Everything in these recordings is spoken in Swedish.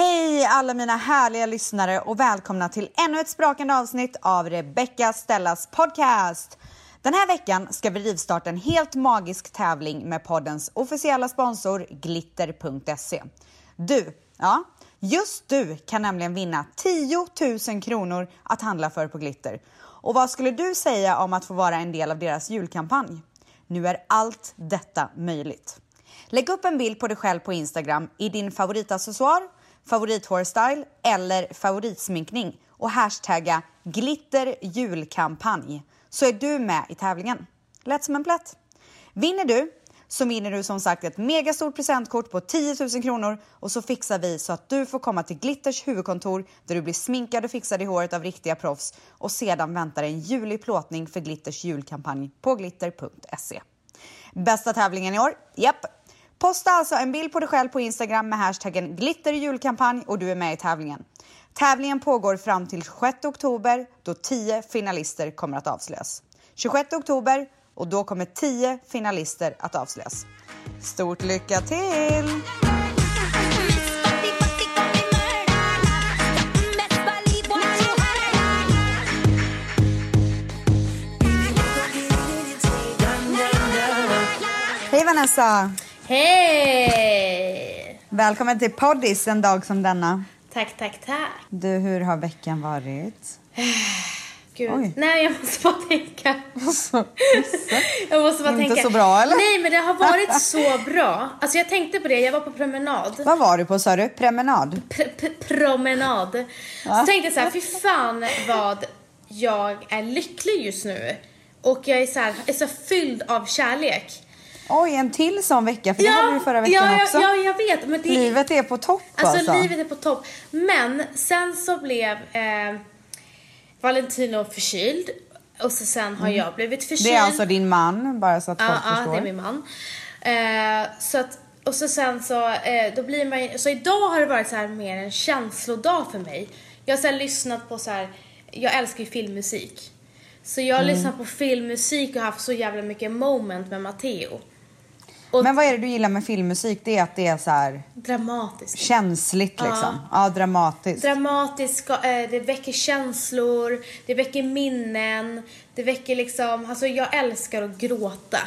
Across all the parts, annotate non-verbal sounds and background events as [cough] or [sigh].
Hej alla mina härliga lyssnare och välkomna till ännu ett sprakande avsnitt av Rebecca Stellas podcast. Den här veckan ska vi rivstarta en helt magisk tävling med poddens officiella sponsor glitter.se. Du, ja, just du kan nämligen vinna 10 000 kronor att handla för på Glitter. Och vad skulle du säga om att få vara en del av deras julkampanj? Nu är allt detta möjligt. Lägg upp en bild på dig själv på Instagram i din favoritaccessoar, favorithårstyle eller favoritsminkning och hashtagga glitterjulkampanj så är du med i tävlingen. Lätt som en plätt. Vinner du så vinner du som sagt ett megastort presentkort på 10 000 kronor och så fixar vi så att du får komma till Glitters huvudkontor där du blir sminkad och fixad i håret av riktiga proffs och sedan väntar en julig plåtning för Glitters julkampanj på glitter.se. Bästa tävlingen i år? Japp! Posta alltså en bild på dig själv på Instagram med hashtaggen glitterjulkampanj och du är med i tävlingen. Tävlingen pågår fram till 26 oktober då 10 finalister kommer att avslöjas. 26 oktober och då kommer 10 finalister att avslöjas. Stort lycka till! Hej Vanessa! Hej! Välkommen till Poddis en dag som denna. Tack, tack, tack. Du, hur har veckan varit? [sighs] Gud. Oj. Nej, jag måste bara tänka. [laughs] Jag måste bara Inte tänka. så bra, eller? Nej, men det har varit [laughs] så bra. Alltså jag tänkte på det, jag var på promenad. vad var du på sa du? Promenad? Pr pr promenad. Så tänkte jag så här, fy fan vad jag är lycklig just nu. Och jag är så, här, är så fylld av kärlek. Oj, en till sån vecka, för det hade du förra veckan ja, också. Ja, jag vet. Men det, Livet är på topp Alltså, alltså. livet är på topp. Men sen så blev eh, Valentino förkyld. Och så sen har jag blivit förkyld. Mm. Det är alltså din man, bara så att folk Ja, ja, förstår. det är min man. Eh, så att, och så sen så, eh, då blir man så idag har det varit så här mer en känslodag för mig. Jag har så lyssnat på så här, jag älskar ju filmmusik. Så jag har Mm. lyssnat på filmmusik och haft så jävla mycket moment med Matteo. Och Men vad är det du gillar med filmmusik? Det är att det är så här dramatiskt. känsligt liksom. Ja, dramatiskt. dramatisk, eh, det väcker känslor, det väcker minnen, det väcker liksom, alltså jag älskar att gråta.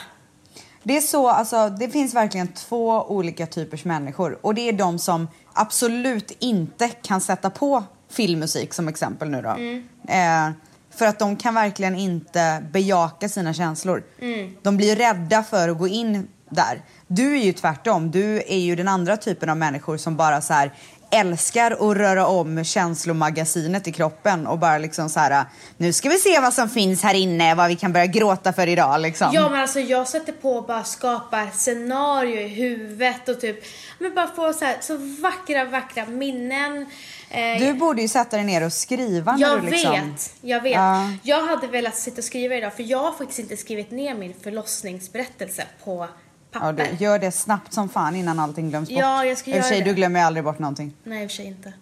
Det är så, alltså det finns verkligen två olika typers människor och det är de som absolut inte kan sätta på filmmusik som exempel nu då. Mm. Eh, för att de kan verkligen inte bejaka sina känslor. Mm. De blir rädda för att gå in där. Du är ju tvärtom, du är ju den andra typen av människor som bara så här älskar att röra om känslomagasinet i kroppen och bara liksom så här nu ska vi se vad som finns här inne, vad vi kan börja gråta för idag liksom. Ja men alltså jag sätter på och bara skapar scenario i huvudet och typ, men bara få så här, så vackra, vackra minnen. Eh, Du borde ju sätta dig ner och skriva när jag du liksom... vet, jag vet. Ja. Jag hade velat sitta och skriva idag för jag har faktiskt inte skrivit ner min förlossningsberättelse på Ja, papper. du, gör det snabbt som fan innan allting glöms bort. Ja, jag ska göra sig, det. du glömmer ju aldrig bort någonting. Nej i och för sig inte.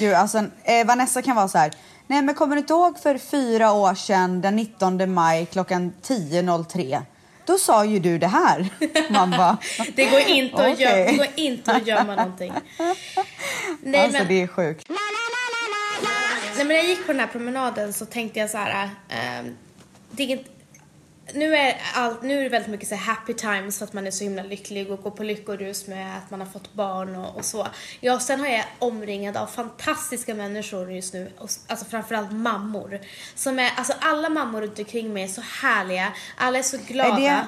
Gud, alltså, eh, Vanessa kan vara så här. Nej, men kommer du inte ihåg för fyra år sedan den 19 maj klockan 10.03? Då sa ju du det här. [laughs] Man bara, Det går inte, att, Okej. göra, det går inte att gömma någonting. [laughs] Nej, alltså men, det är sjukt. nej men när jag gick på den här promenaden så tänkte jag så här. ehm, det är inte, nu, är allt, nu är det väldigt mycket så här happy times för att man är så himla lycklig och går på lyckorus med att man har fått barn och, och så. Ja, sen har jag omringad av fantastiska människor just nu, och, alltså framförallt mammor. Som är, alltså alla mammor runt omkring mig är så härliga, alla är så glada. Är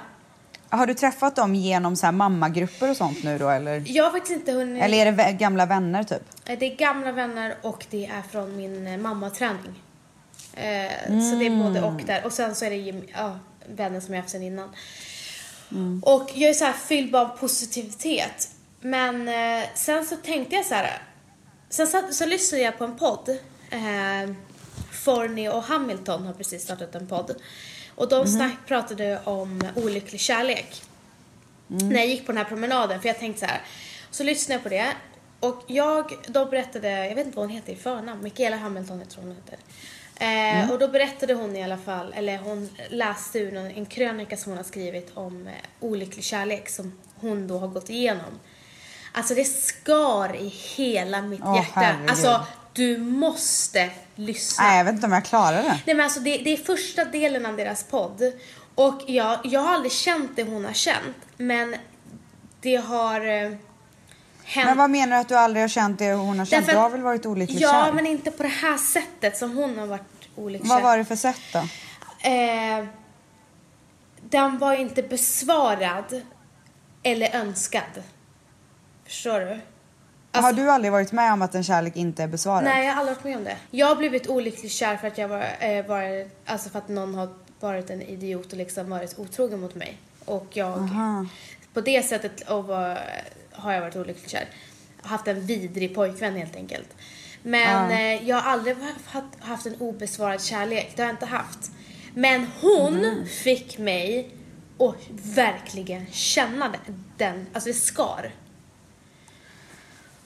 har du träffat dem genom så här mammagrupper och sånt nu då eller? Jag har faktiskt inte hunnit... Eller är det gamla vänner typ? Eh, Det är gamla vänner och det är från min eh, mammaträning. Eh, Så det är både och där. Och sen så är det ja, vänner som jag haft sen innan. Och jag är så här fylld av positivitet. Men eh, sen så tänkte jag så här. Sen så, så lyssnade jag på en podd. Eh, Forney och Hamilton har precis startat en podd. Och de snack, pratade om olycklig kärlek när jag gick på den här promenaden. För jag tänkte så här. Så lyssnade jag på det. Och jag, då berättade, jag vet inte vad hon heter i förnamn, Michaela Hamilton jag tror hon heter. Eh, Och då berättade hon i alla fall, eller hon läste ur en, en krönika som hon har skrivit om eh, olycklig kärlek som hon då har gått igenom. Alltså det skar i hela mitt Åh, hjärta. herregud. Alltså, du måste lyssna. Nej, jag vet inte om jag klarar det. Nej men alltså det, det är första delen av deras podd. Och jag, jag har aldrig känt det hon har känt. Men det har eh, hänt. Men vad menar du att du aldrig har känt det hon har känt? Därför Du har väl varit olyckligt Ja, kär? men inte på det här sättet som hon har varit olycklig Vad var det för sätt då? Eh, den var inte besvarad eller önskad. Förstår du? Alltså- har du aldrig varit med om att en kärlek inte är besvarad? Nej, jag har aldrig varit med om det. Jag har blivit olyckligt kär för att jag var, eh, var alltså för att någon har varit en idiot och liksom varit otrogen mot mig. Och jag, Aha. på det sättet och var, har jag varit olyckligt kär. Haft en vidrig pojkvän helt enkelt. Men eh, jag har aldrig haft, en obesvarad kärlek. Det har jag inte haft. Men hon Mm. fick mig att verkligen känna den- alltså det skar.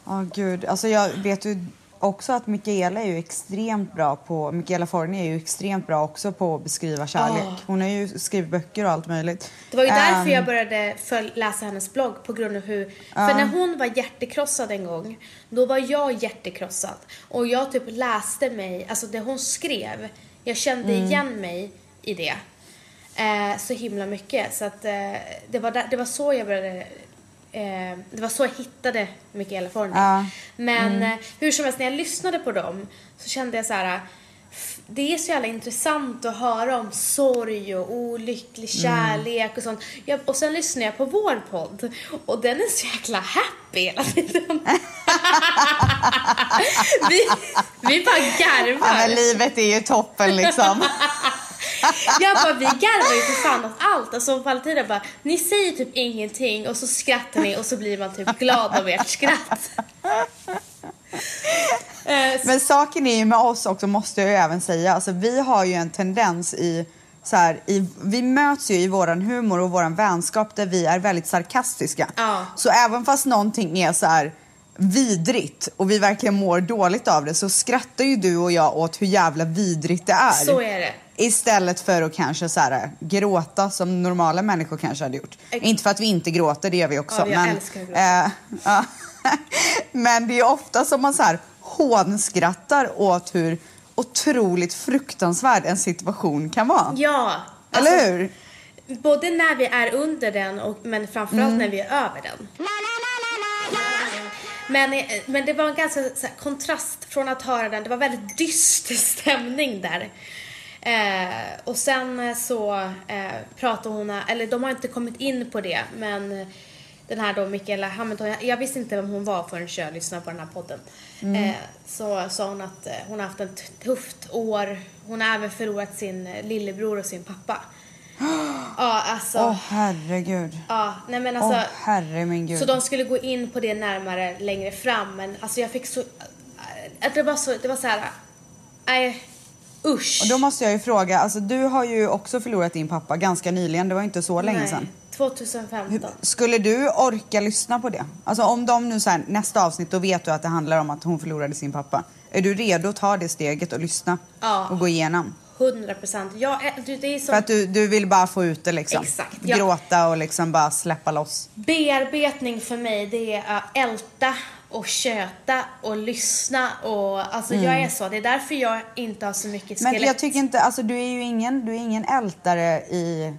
Ja, gud. Alltså jag vet ju också att Michaela är ju extremt bra på... Michaela Forni är ju extremt bra också på att beskriva kärlek. Ah. Hon har ju skrivit böcker och allt möjligt. Det var ju därför Ehm, jag började läsa hennes blogg på grund av hur, för när hon var hjärtekrossad en gång, då var jag hjärtekrossad. Och jag typ läste mig, alltså det hon skrev, jag kände Mm. igen mig i det. Eh, så himla mycket. Så att eh, det, var där, det var så jag började, eh, det var så jag hittade Michaela Forni. Ja. Men Mm. eh, hur som helst, när jag lyssnade på dem så kände jag så här. Det är så jävla intressant att höra om sorg och olycklig Mm. kärlek och sånt. Jag, och sen lyssnar jag på vår podd och den är så jäkla happy hela tiden. [laughs] vi, vi bara garvar. Ja, men livet är ju toppen liksom. [laughs] Jag bara, vi garvar ju för fan åt allt. Alltså Valentina bara, ni säger typ ingenting och så skrattar ni och så blir man typ glad av ert skratt. Eh, Men saken är ju med oss också, måste jag ju även säga. Alltså, vi har ju en tendens i... Så här, i, vi möts ju i våran humor och våran vänskap där vi är väldigt sarkastiska. Ja. Så även fast någonting är så här vidrigt och vi verkligen mår dåligt av det så skrattar ju du och jag åt hur jävla vidrigt det är. Så är det. Istället för att kanske så här, gråta som normala människor kanske hade gjort. Ex- Inte för att vi inte gråter, det gör vi också. Ja, jag men, älskar att gråta. [laughs] ja. men det är ofta som man så här hånskrattar åt hur otroligt fruktansvärd en situation kan vara. Ja. Eller alltså, hur? Både när vi är under den och, men framförallt när vi är över den. Men, eh, men det var en ganska här, kontrast från att höra den. Det var väldigt dyster [laughs] stämning där. Eh, och sen så eh, pratade hon, eller de har inte kommit in på det, men den här då Michaela Hamilton, jag, jag visste inte vem hon var förrän jag lyssnade på den här podden. Eh, så sa hon att eh, hon har haft ett tufft år. Hon har även förlorat sin eh, lillebror och sin pappa. [gasps] Ja, alltså. Åh herregud. Ja, nej men Åh alltså. herre min gud. Så de skulle gå in på det närmare längre fram men alltså jag fick så, att det var så, det var så här. nej usch. Och då måste jag ju fråga, alltså du har ju också förlorat din pappa ganska nyligen, det var inte så länge nej, sedan. 2015. Skulle du orka lyssna på det? Alltså om de nu så här, nästa avsnitt, då vet du att det handlar om att hon förlorade sin pappa. Är du redo att ta det steget och lyssna? Ja. Och gå igenom? 100 procent. Ja, eh, som För att du, du vill bara få ut det liksom? Exakt, ja. Gråta och liksom bara släppa loss. bearbetning för mig. Det är att älta och köta och lyssna och alltså jag är så. Det är därför jag inte har så mycket Mm. Men skelett. jag tycker inte, alltså du är ju ingen, du är ingen ältare i...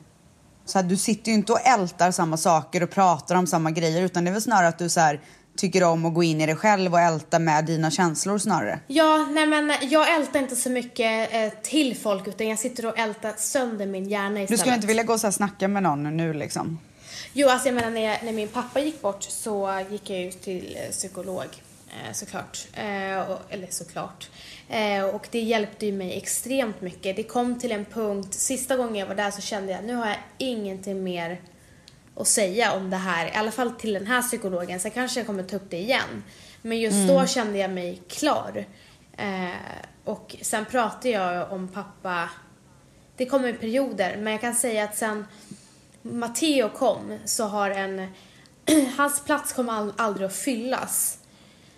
Så att du sitter ju inte och ältar samma saker och pratar om samma grejer utan det är väl snarare att du så här, tycker om att gå in i dig själv och älta med dina känslor snarare. Ja, nej men jag ältar inte så mycket eh, till folk utan jag sitter och ältar sönder min hjärna Du istället. skulle inte vilja gå och så här snacka med någon nu liksom? Jo, alltså jag menar när, jag, när min pappa gick bort så gick jag ju till eh, psykolog eh, såklart. Eh, och, eller såklart. Eh, och det hjälpte ju mig extremt mycket. Det kom till en punkt, sista gången jag var där så kände jag nu har jag ingenting mer att säga om det här, i alla fall till den här psykologen. Sen kanske jag kommer ta upp det igen. Men just då kände jag mig klar. Eh, och sen pratade jag om pappa, det kommer i perioder, men jag kan säga att sen Matteo kom så har en, [clears throat] hans plats kommer all, aldrig att fyllas.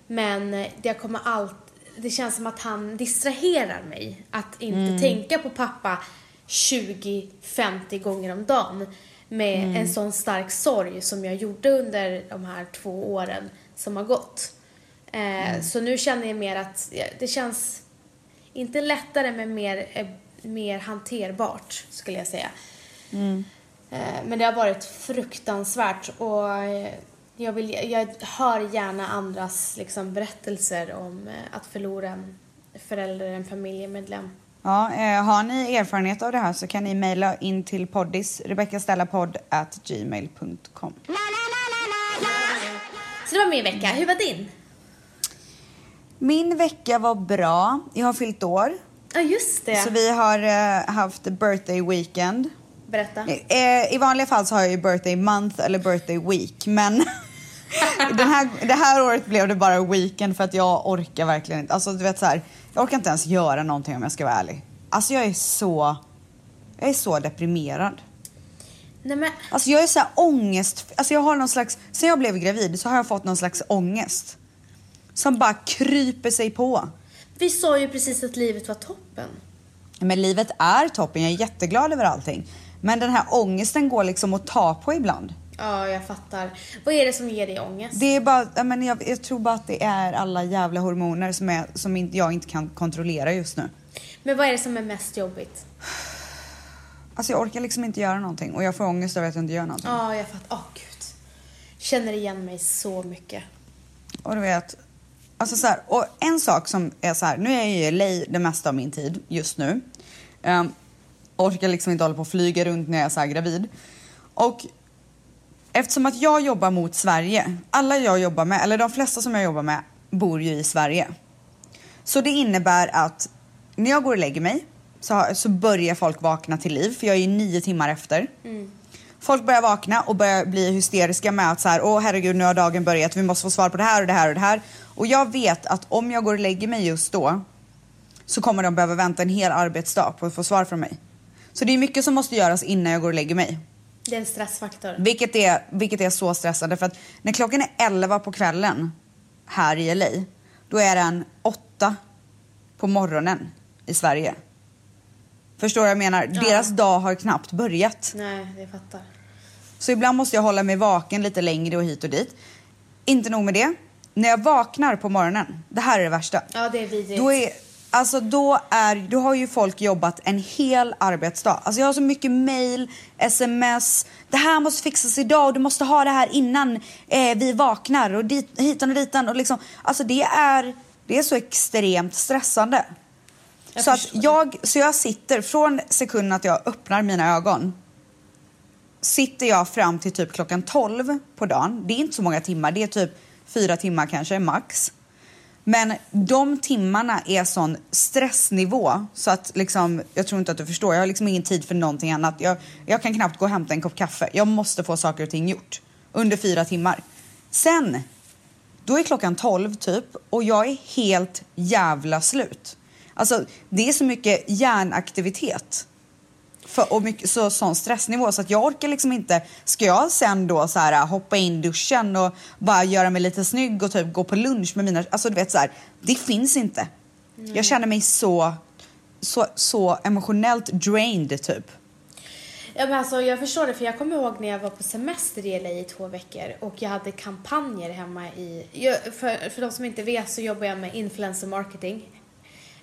Men det kommer allt, det känns som att han distraherar mig. Att inte tänka på pappa 20-50 gånger om dagen. Med Mm. en sån stark sorg som jag gjorde under de här två åren som har gått. Eh, Mm. Så nu känner jag mer att det känns inte lättare men mer, eh, mer hanterbart skulle jag säga. Mm. Eh, Men det har varit fruktansvärt och eh, jag, vill, jag hör gärna andras liksom, berättelser om att förlora en förälder, en familjemedlem. Ja, eh, har ni erfarenhet av det här så kan ni mejla in till poddis, rebeckastellapodd at gmail.com. Så det var min vecka. Hur var din? Min vecka var bra. Jag har fyllt år. Ja, just det. Så vi har eh, haft birthday weekend. Berätta. Eh, I vanliga fall så har jag ju birthday month eller birthday week. Men [laughs] [laughs] den här, det här året blev det bara weekend för att jag orkar verkligen inte. Alltså du vet så här, jag orkar inte ens göra någonting om jag ska vara ärlig. Alltså jag är så, jag är så deprimerad. Nej, men, Alltså jag är så här ångest, alltså jag har någon slags, sen jag blev gravid så har jag fått någon slags ångest. Som bara kryper sig på. vi sa ju precis att livet var toppen. Men livet är toppen, jag är jätteglad över allting. Men den här ångesten går liksom att ta på ibland. Ja, jag fattar. Vad är det som ger dig ångest? Det är bara, jag, men jag, jag tror bara att det är alla jävla hormoner som, är, som inte, jag inte kan kontrollera just nu. Men vad är det som är mest jobbigt? Alltså jag orkar liksom inte göra någonting och jag får ångest över att jag inte gör någonting. Ja, jag fattar. Åh, gud. Känner igen mig så mycket. Och du vet, alltså så här, och en sak som är så här, nu är jag ju i LA det mesta av min tid just nu. Um, orkar liksom inte hålla på och flyga runt när jag är så här gravid. Och eftersom att jag jobbar mot Sverige, alla jag jobbar med, eller de flesta som jag jobbar med, bor ju i Sverige. Så det innebär att när jag går och lägger mig så, så börjar folk vakna till liv, för jag är ju nio timmar efter. Folk börjar vakna och börjar bli hysteriska med att så här, åh herregud nu har dagen börjat, vi måste få svar på det här och det här och det här. Och jag vet att om jag går och lägger mig just då så kommer de behöva vänta en hel arbetsdag på att få svar från mig. Så det är mycket som måste göras innan jag går och lägger mig. Det är en stressfaktor. Vilket är, vilket är så stressande för att när klockan är 11 på kvällen här i LA, då är den 8 på morgonen i Sverige. Förstår du vad jag menar? Ja. Deras dag har knappt börjat. Nej, jag fattar. Så ibland måste jag hålla mig vaken lite längre och hit och dit. Inte nog med det. När jag vaknar på morgonen, det här är det värsta. Ja, det är vidrigt. Då, är, alltså då, är, då har ju folk jobbat en hel arbetsdag. Alltså jag har så mycket mail, sms. Det här måste fixas idag och du måste ha det här innan eh, vi vaknar och dit, hitan och ditan. Och liksom, alltså det är, det är så extremt stressande. Jag så, att jag, så jag sitter från sekunden att jag öppnar mina ögon sitter jag fram till typ klockan 12 på dagen. Det är inte så många timmar, det är typ fyra timmar kanske max. Men de timmarna är sån stressnivå så att liksom, jag tror inte att du förstår, jag har liksom ingen tid för någonting annat. Jag, jag kan knappt gå och hämta en kopp kaffe. Jag måste få saker och ting gjort under fyra timmar. Sen, då är klockan 12 typ och jag är helt jävla slut. Alltså det är så mycket hjärnaktivitet för, och mycket, så, sån stressnivå så att jag orkar liksom inte. Ska jag sen då så här, hoppa in duschen och bara göra mig lite snygg och typ gå på lunch med mina, alltså du vet så här, det finns inte. Jag känner mig så, så, så emotionellt drained typ. Ja, men alltså, jag förstår det, för jag kommer ihåg när jag var på semester i LA i två veckor och jag hade kampanjer hemma i... Jag, för, för de som inte vet så jobbar jag med influencer marketing.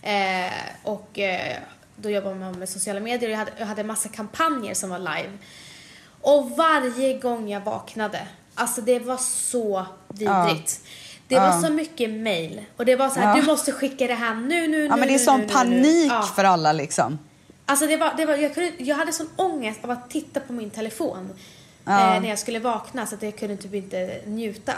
Eh, och eh, då jobbar man med sociala medier och jag hade, jag hade massa kampanjer som var live. Och varje gång jag vaknade, alltså det var så vidrigt. Det Ja. var så mycket mail och det var så här, Ja. du måste skicka det här nu, nu, Ja nu, men det är nu, sån nu, nu, nu. panik Ja. för alla liksom. Alltså det var, det var, jag, kunde, jag hade sån ångest av att titta på min telefon Ja. eh, när jag skulle vakna så att jag kunde typ inte njuta.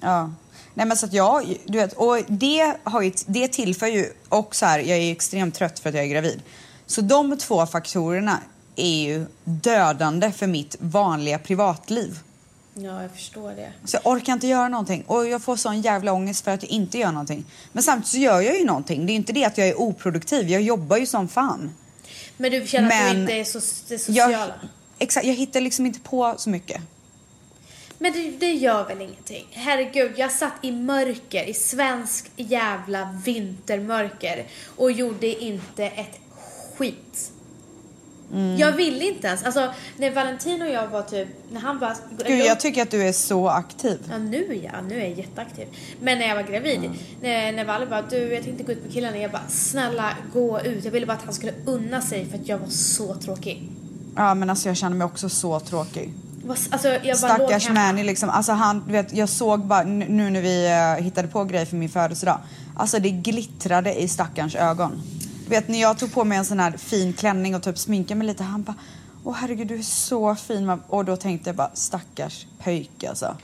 Ja. Nej men så att jag, du vet, och det, har ju, det tillför ju, och så här, jag är ju extremt trött för att jag är gravid. Så de två faktorerna är ju dödande för mitt vanliga privatliv. Ja, jag förstår det. Så jag orkar inte göra någonting och jag får sån jävla ångest för att jag inte gör någonting. Men samtidigt så gör jag ju någonting. Det är ju inte det att jag är oproduktiv, jag jobbar ju som fan. Men du känner att Men du inte är så, det sociala? Jag, exakt, jag hittar liksom inte på så mycket. Men det, det gör väl ingenting? Herregud, jag satt i mörker, i svensk jävla vintermörker och gjorde inte ett skit. Jag ville inte ens. Alltså när Valentino och jag var typ, när han bara... Gud, jag tycker att du är så aktiv. Ja nu ja, nu är jag jätteaktiv. Men när jag var gravid, när, när Valle bara du jag tänkte gå ut med killarna, jag bara snälla gå ut. Jag ville bara att han skulle unna sig för att jag var så tråkig. Ja, men alltså jag känner mig också så tråkig. Alltså jag Stackars. Manny liksom. Alltså han, du vet, jag såg bara nu när vi eh, hittade på grejer för min födelsedag. Alltså det glittrade i stackarns ögon. Du vet när jag tog på mig en sån här fin klänning och typ sminkade mig lite. Han bara, åh herregud du är så fin. man." Och då tänkte jag bara, stackars pöjk alltså. [laughs]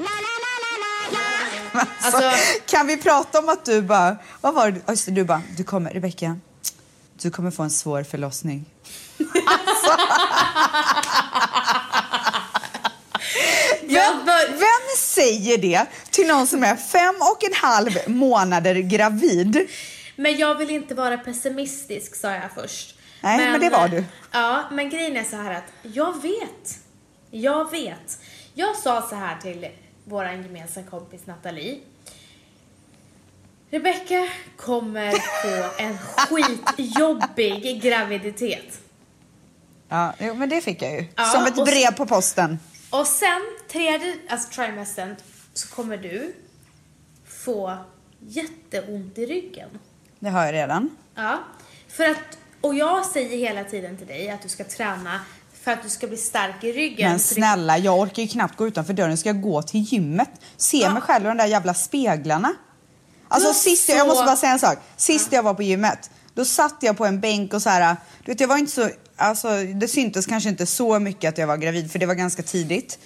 alltså, Alltså- kan vi prata om att du bara, vad var det, det, du bara, du kommer, Rebecka, du kommer få en svår förlossning. Jag [laughs] Vem, vem säger det till någon som är fem och en halv månader gravid? Men jag vill inte vara pessimistisk sa jag först. Nej, men det var du. Ja, men grejen är så här att jag vet. Jag vet. Jag sa så här till vår gemensamma kompis Nathalie. Rebecca kommer få en skitjobbig graviditet. Ja, men det fick jag ju. Ja, som ett brev på posten. Och sen tredje, alltså trimestern, så kommer du få jätteont i ryggen. Det har jag redan. Ja, för att, och jag säger hela tiden till dig att du ska träna för att du ska bli stark i ryggen. Men snälla, jag orkar ju knappt gå utanför dörren. Ska jag gå till gymmet? Se Ja. mig själv i de där jävla speglarna. Alltså sist, jag så- måste bara säga en sak. Sist jag var på gymmet, då satt jag på en bänk och så här, du vet jag var inte så, alltså det syntes kanske inte så mycket att jag var gravid för det var ganska tidigt.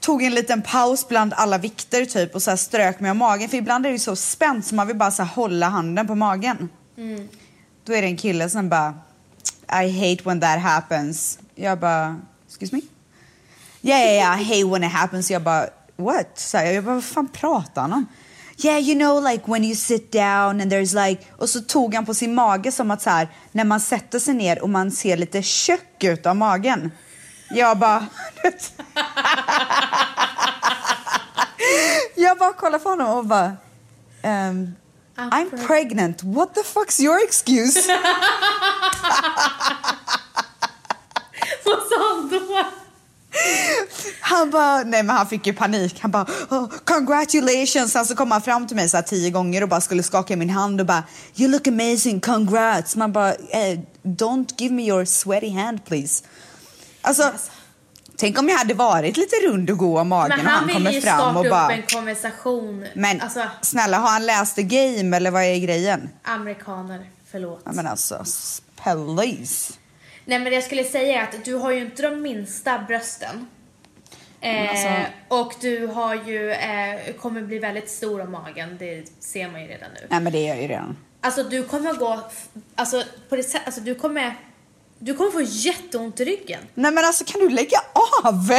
Tog en liten paus bland alla vikter typ och så strök mig om magen för ibland är det så spänt så man vill bara så hålla handen på magen. Då är det en kille som bara I hate when that happens. Jag bara, excuse me? Yeah, yeah, yeah, I hate when it happens. Jag bara, what? Så här, jag bara, vad fan pratar han om? Yeah, you know like when you sit down and there's like... Och så tog han på sin mage som att så här, när man sätter sig ner och man ser lite tjock ut av magen. Jag bara... [laughs] jag bara kollar på honom och bara... ehm, I'm I'm preg- pregnant. What the fuck's your excuse? [laughs] Vad sa han då? Han bara, nej men han fick ju panik. Han bara, oh, congratulations. Sen så kom han fram till mig så här tio gånger och bara skulle skaka i min hand och bara, you look amazing, congrats. Man bara, eh, don't give me your sweaty hand please. Alltså, tänk om jag hade varit lite rund och god om magen Men och han han ville kommer ju fram starta och upp bara, en konversation. men Alltså, snälla har han läst the game eller vad är grejen? amerikaner, förlåt. Ja, men alltså, please. Nej men det jag skulle säga är att du har ju inte de minsta brösten. Eh, alltså- Och du har ju, eh, kommer bli väldigt stor om magen, det ser man ju redan nu. Nej men det är jag ju redan. Alltså du kommer gå, alltså på det sättet, alltså du kommer, du kommer få jätteont i ryggen. Nej men alltså kan du lägga av?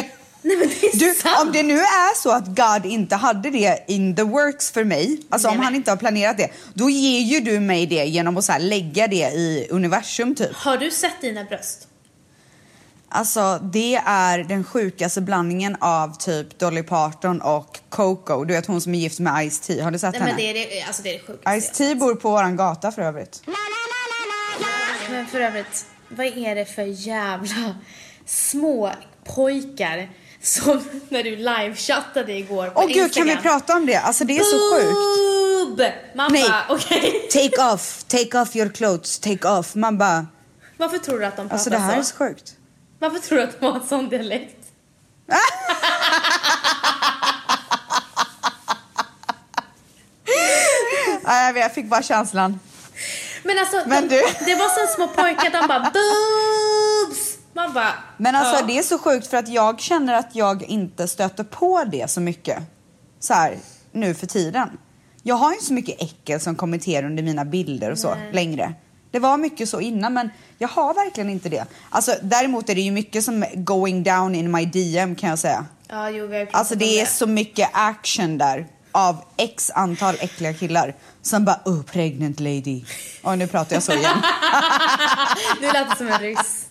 Nej men det är Du, sant. om det nu är så att God inte hade det in the works för mig, alltså Nej, om men- han inte har planerat det, då ger ju du mig det genom att så lägga det i universum typ. Har du sett dina bröst? Alltså det är den sjukaste blandningen av typ Dolly Parton och Coco, du vet hon som är gift med Ice-T, har du sett Nej henne? men det är det, alltså det är det sjukaste. Ice-T bor på våran gata för övrigt. Men för övrigt, vad är det för jävla små pojkar som när du livechattade igår på Åh gud, kan Instagram. vi prata om det? Alltså det är så sjukt. Boob! Man Nej. bara, okej. [laughs] Take off, take off your clothes, take off. Man bara, Varför tror du att de pratar alltså det här så? är så sjukt. Varför tror du att de har en sån dialekt? [laughs] Ja, jag, vet, jag fick bara känslan. Men alltså, Men de, du- det var så små pojkar, de bara [laughs] boobs! Man bara, Men alltså ja. det är så sjukt för att jag känner att jag inte stöter på det så mycket. Så här, nu för tiden. Jag har ju så mycket äckel som kommenterar under mina bilder och så Nej. längre. Det var mycket så innan men jag har verkligen inte det. Alltså däremot är det ju mycket som going down in my DM kan jag säga. Ja, jo, pratat Alltså det är så mycket action där av x antal äckliga killar som bara oh pregnant lady. Och nu pratar jag så igen. [laughs] Nu lät som en ryss.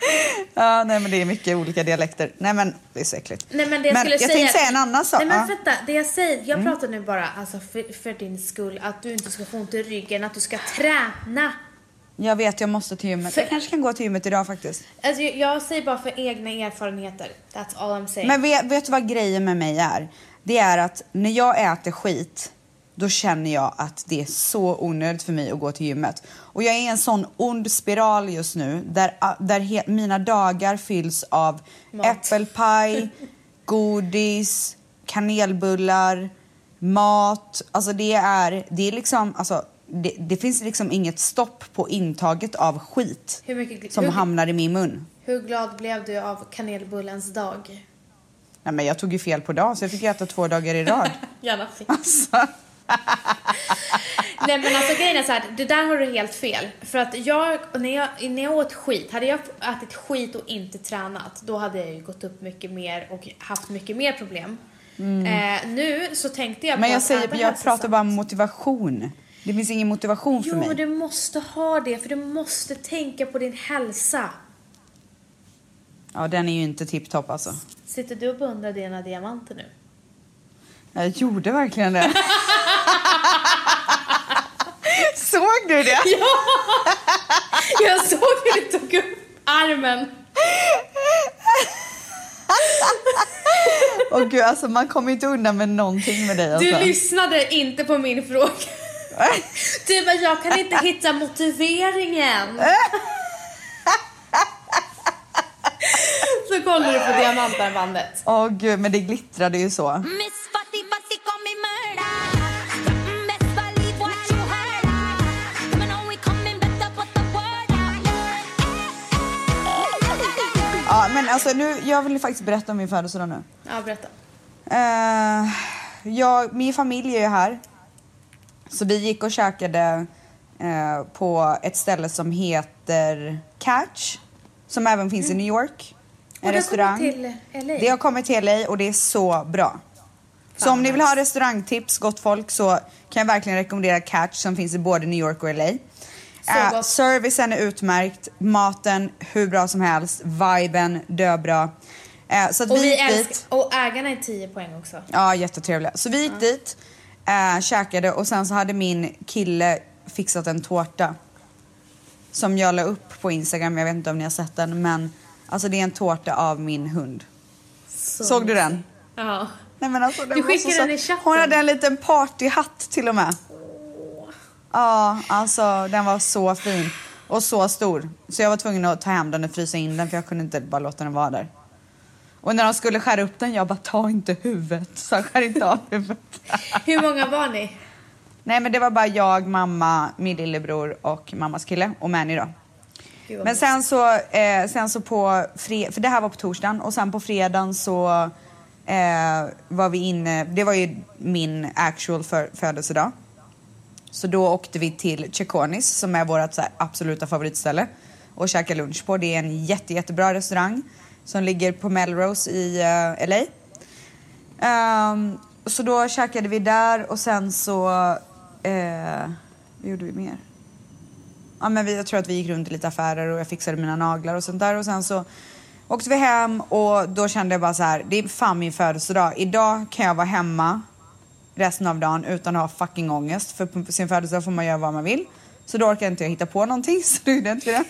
[laughs] ja, nej men det är mycket olika dialekter. Nej men det är så äckligt. Nej, men det jag skulle jag säga... tänkte säga en annan sak. Nej men. Mm. vänta, det jag säger, jag pratar nu bara alltså för, för din skull, att du inte ska få ont i ryggen, att du ska träna. Jag vet, jag måste till gymmet. Jag kanske kan gå till gymmet idag faktiskt. Alltså, jag, jag säger bara för egna erfarenheter. That's all I'm saying. Men vet, vet du vad grejen med mig är? Det är att när jag äter skit, då känner jag att det är så onödigt för mig att gå till gymmet. Och jag är i en sån ond spiral just nu där, där mina dagar fylls av Mat. äppelpaj, [laughs] godis, kanelbullar, mat. Alltså det är, det är liksom, alltså det, det finns liksom inget stopp på intaget av skit mycket, som hur, hamnar i min mun. hur glad blev du av kanelbullens dag? Nej, men jag tog ju fel på dag så jag fick äta två dagar i rad. [laughs] Gärna fick. Alltså. [laughs] Nej men alltså grejen är så här, det där har du helt fel. För att jag, när jag, när jag åt skit, hade jag ätit skit och inte tränat, då hade jag ju gått upp mycket mer och haft mycket mer problem. Eh, nu så tänkte jag Mm. Men jag, säger, jag pratar bara om motivation. Det finns ingen motivation för Jo, mig. men du måste ha det, för du måste tänka på din hälsa. Ja, den är ju inte tipptopp alltså. Sitter du och beundrar dina diamanter nu? Jag gjorde verkligen det. [laughs] Såg du det? Jag såg hur du tog upp armen. Åh gud, alltså man kommer inte undan med någonting med dig alltså. Du lyssnade inte på min fråga. Du bara, jag kan inte hitta motiveringen. Så kollar du på diamantarmbandet. Åh gud, men det glittrade ju så. Miss alltså nu, jag vill faktiskt berätta om min födelsedag nu. Ja, berätta. Eh, jag, min familj är ju här. Så vi gick och käkade eh, på ett ställe som heter Catch. Som även finns i New York. En Och det har restaurang. kommit till LA. Det har kommit till LA och det är så bra. så om ni vill ha restaurangtips, gott folk, så kan jag verkligen rekommendera Catch som finns i både New York och LA. Gott. servicen är utmärkt, maten hur bra som helst, viben döbra. Eh, så Och vi gick dit. och ägarna är 10 poäng också. Ja, jättetrevliga. Så vi gick dit, eh, käkade och sen så hade min kille fixat en tårta. Som jag la upp på Instagram, jag vet inte om ni har sett den men alltså det är en tårta av min hund. Så Såg du den? Ja. Nej, men alltså, den Du skickade den i chatten. Hon hade en liten partyhatt till och med. Ja, alltså den var så fin. Och så stor. Så jag var tvungen att ta hem den och frysa in den för jag kunde inte bara låta den vara där. Och när de skulle skära upp den, jag bara ta inte huvudet. Så skär inte av huvudet. [laughs] Hur många var ni? Nej men det var bara jag, mamma, min lillebror och mammas kille och Manny då. Men sen så, eh, sen så på fredag, för det här var på torsdagen och sen på fredagen så eh, var vi inne, det var ju min actual för, födelsedag. Så då åkte vi till Ceconis som är vårt så här, absoluta favoritställe och käkade lunch på. Det är en jätte, jättebra restaurang som ligger på Melrose i eh, uh, LA. Um, ehm, så då käkade vi där och sen så, Uh, vad gjorde vi mer? Ja, men vi, jag tror att vi gick runt i lite affärer och jag fixade mina naglar och sånt där och sen så åkte vi hem och då kände jag bara så här, det är fan min födelsedag. Idag kan jag vara hemma resten av dagen utan att ha fucking ångest för på sin födelsedag får man göra vad man vill. Så då orkar inte jag hitta på någonting [laughs] så då gjorde jag inte det.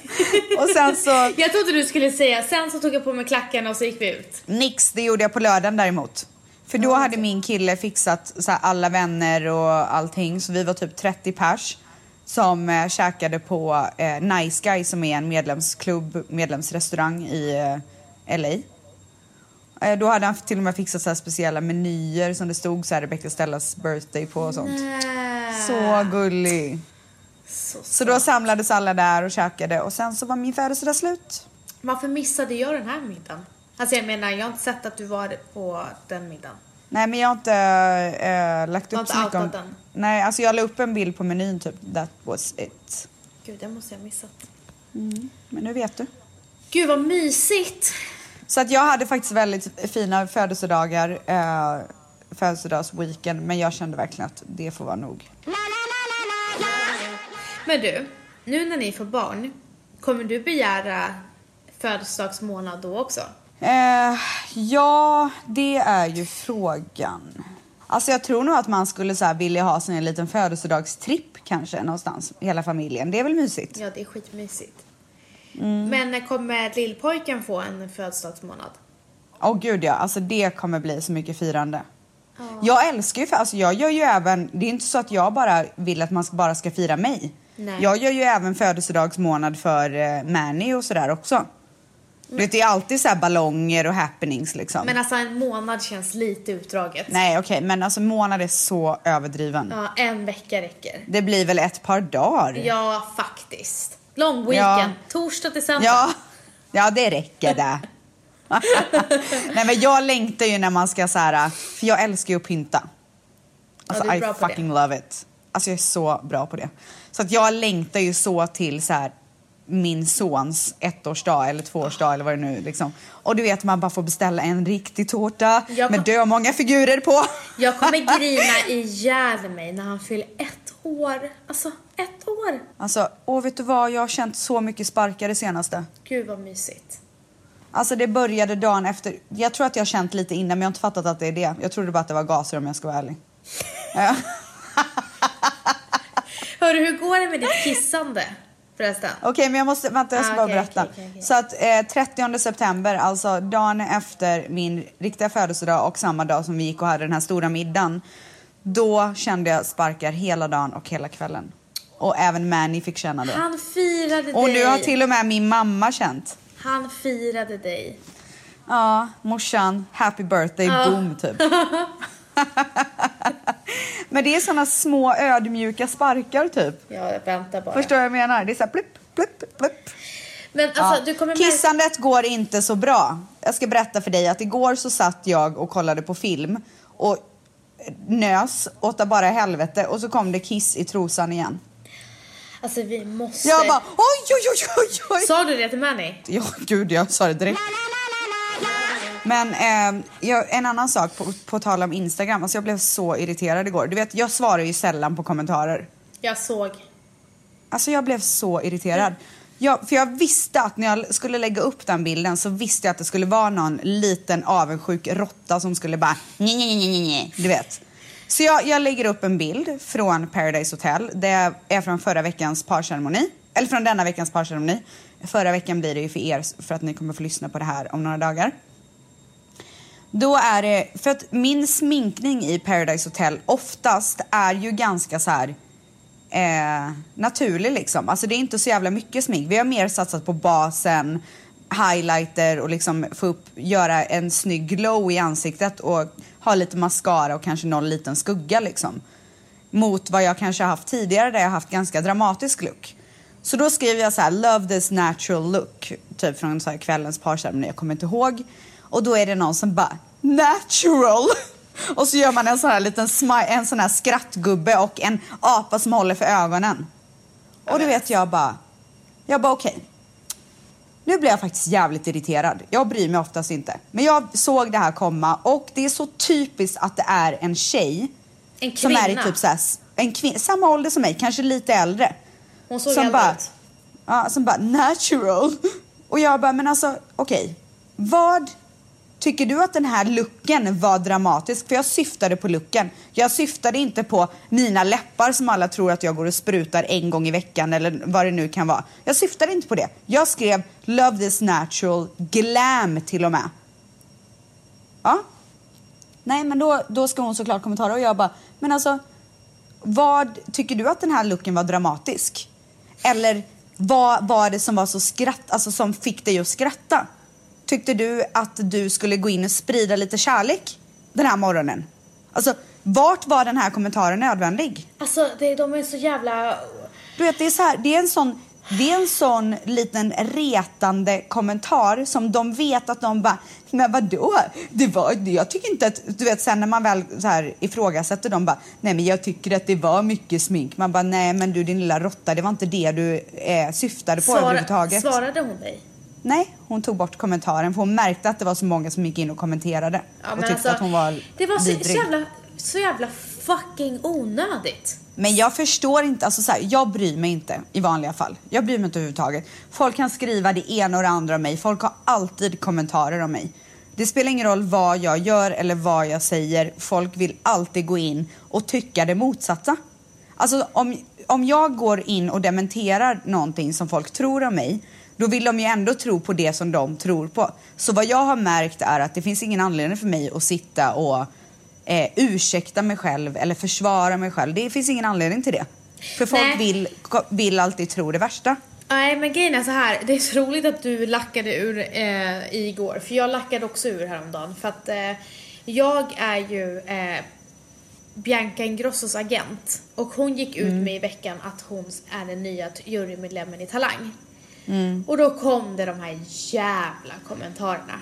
Och sen så, [laughs] Jag trodde du skulle säga, sen så tog jag på mig klackarna och så gick vi ut. nix, det gjorde jag på lördagen däremot. För då hade min kille fixat så alla vänner och allting så vi var typ 30 pers som eh, käkade på eh, Nice Guy som är en medlemsklubb, medlemsrestaurang i eh, LA. Eh, då hade han till och med fixat så speciella menyer som det stod så här Rebecca Stellas birthday på och sånt. Så gullig. Så, Så då samlades alla där och käkade och sen så var min födelsedag slut. Varför missade jag den här middagen? Alltså jag menar, jag har inte sett att du var på den middagen. Nej men jag har inte äh, lagt upp så mycket om... den? Nej alltså jag la upp en bild på menyn typ, that was it. Gud, det måste jag ha missat. Men nu vet du. Gud vad mysigt! Så att jag hade faktiskt väldigt fina födelsedagar, äh, födelsedagsweekend men jag kände verkligen att det får vara nog. Men du, nu när ni får barn, kommer du begära födelsedagsmånad då också? Eh, ja, det är ju frågan. Alltså jag tror nog att man skulle så här vilja ha sin liten födelsedagstripp kanske någonstans, hela familjen. Det är väl mysigt? Ja, det är skitmysigt. Mm. Men när kommer lillpojken få en födelsedagsmånad? Åh gud ja, alltså det kommer bli så mycket firande. Jag älskar ju, för, alltså jag gör ju även, det är inte så att jag bara vill att man bara ska fira mig. Nej. Jag gör ju även födelsedagsmånad för eh, Manny och sådär också. Vet, det är alltid så här ballonger och happenings liksom. Men alltså en månad känns lite utdraget. Nej okej, men alltså månad är så överdriven. Ja, en vecka räcker. Det blir väl ett par dagar? Ja, faktiskt. Lång weekend. Torsdag till söndag. Ja, ja det räcker det. [laughs] Nej men jag längtar ju när man ska så här, för jag älskar ju att pynta. Alltså är I fucking det. love it. Alltså jag är så bra på det. Så att jag längtar ju så till så här min sons ettårsdag eller tvåårsdag eller vad det nu liksom. Och du vet man bara får beställa en riktig tårta med kom- dö många figurer på. Jag kommer [laughs] grina ihjäl mig när han fyller ett år. Alltså, ett år. Alltså, åh vet du vad, jag har känt så mycket sparkar det senaste. Gud vad mysigt. Alltså det började dagen efter. Jag tror att jag har känt lite innan men jag har inte fattat att det är det. Jag trodde bara att det var gaser om jag ska vara ärlig. [laughs] Hörru, hur går det med ditt kissande förresten? Okej men jag måste, vänta jag ska Ah, bara okej, berätta. okej. Så att eh, 30 september, alltså dagen efter min riktiga födelsedag och samma dag som vi gick och hade den här stora middagen. Då kände jag sparkar hela dagen och hela kvällen. Och även Manny fick känna det. Han firade Och dig. nu har till och med min mamma känt. Han firade dig. Ja, morsan, happy birthday, boom typ. [laughs] Men det är såna små ödmjuka sparkar typ. Ja, jag väntar bara. Förstår du vad jag menar? Det är så här plupp, plupp, plupp. Men alltså, Ja. märka... Kissandet går inte så bra. Jag ska berätta för dig att igår så satt jag och kollade på film och nös åt bara helvete och så kom det kiss i trosan igen. Alltså, vi måste... Jag bara oj, oj, oj, oj, oj. Sa du det till Manny? Ja, gud, jag sa det direkt. Men eh, jag, en annan sak på, på tal om Instagram. Alltså jag blev så irriterad igår. Du vet, jag svarar ju sällan på kommentarer. Jag såg. Alltså jag blev så irriterad. Ja, för jag visste att när jag skulle lägga upp den bilden så visste jag att det skulle vara någon liten avundsjuk råtta som skulle bara nej, nej, nej, nej, du vet. Så jag, jag lägger upp en bild från Paradise Hotel. Det är från förra veckans parceremoni. Eller från denna veckans parceremoni. Förra veckan blir det ju för er för att ni kommer få lyssna på det här om några dagar. Då är det, för att min sminkning i Paradise Hotel oftast är ju ganska så här eh, naturlig liksom. Alltså det är inte så jävla mycket smink. Vi har mer satsat på basen, highlighter och liksom få upp, göra en snygg glow i ansiktet och ha lite mascara och kanske någon liten skugga liksom. Mot vad jag kanske har haft tidigare där jag har haft ganska dramatisk look. Så då skriver jag så här, love this natural look, typ från så här kvällens parceremoni, jag kommer inte ihåg. Och då är det någon som bara, natural! [laughs] Och så gör man en sån här liten smi- en sån här skrattgubbe och en apa som håller för ögonen. Och du vet jag bara, jag bara okej. Nu blir jag faktiskt jävligt irriterad. Jag bryr mig oftast inte. Men jag såg det här komma och det är så typiskt att det är en tjej En som är i kvinna. typ så här, en kvin- samma ålder som mig, kanske lite äldre. Hon såg som äldre bara, ut. ja, som bara natural. [laughs] Och jag bara, men alltså okej. Vad tycker du att den här looken var dramatisk? För jag syftade på looken. Jag syftade inte på mina läppar som alla tror att jag går och sprutar en gång i veckan eller vad det nu kan vara. Jag syftade inte på det. Jag skrev love this natural glam till och med. Ja. Nej, men då, då ska hon såklart kommentera och jag bara, men alltså vad tycker du att den här looken var dramatisk? Eller vad var det som var så skratt, alltså som fick dig att skratta? Tyckte du att du skulle gå in och sprida lite kärlek den här morgonen? Alltså, vart var den här kommentaren nödvändig? Alltså, det, de är så jävla... Du vet, det är, så här, det är en sån det är en sån liten retande kommentar som de vet att de bara, men vadå? Det var, jag tycker inte att, du vet sen när man väl så här ifrågasätter dem bara, nej men jag tycker att det var mycket smink. Man bara, nej men du din lilla råtta, det var inte det du eh, syftade på överhuvudtaget. Svarade hon dig? Nej, hon tog bort kommentaren för hon märkte att det var så många som gick in och kommenterade. Ja, och tyckte alltså, att hon var Det var så, så, jävla, så jävla fucking onödigt. Men jag förstår inte, alltså så här, jag bryr mig inte i vanliga fall. Jag bryr mig inte överhuvudtaget. Folk kan skriva det ena och det andra om mig. Folk har alltid kommentarer om mig. Det spelar ingen roll vad jag gör eller vad jag säger. Folk vill alltid gå in och tycka det motsatta. Alltså om, om jag går in och dementerar någonting som folk tror om mig, då vill de ju ändå tro på det som de tror på. Så vad jag har märkt är att det finns ingen anledning för mig att sitta och eh, ursäkta mig själv eller försvara mig själv. Det finns ingen anledning till det. För folk Nej. vill, vill alltid tro det värsta. Nej men grejen är så här, det är så roligt att du lackade ur eh, igår, för jag lackade också ur häromdagen för att eh, jag är ju eh, Bianca Ingrossos agent och hon gick ut med i veckan att hon är den nya jurymedlemmen i Talang. Och då kom det de här jävla kommentarerna.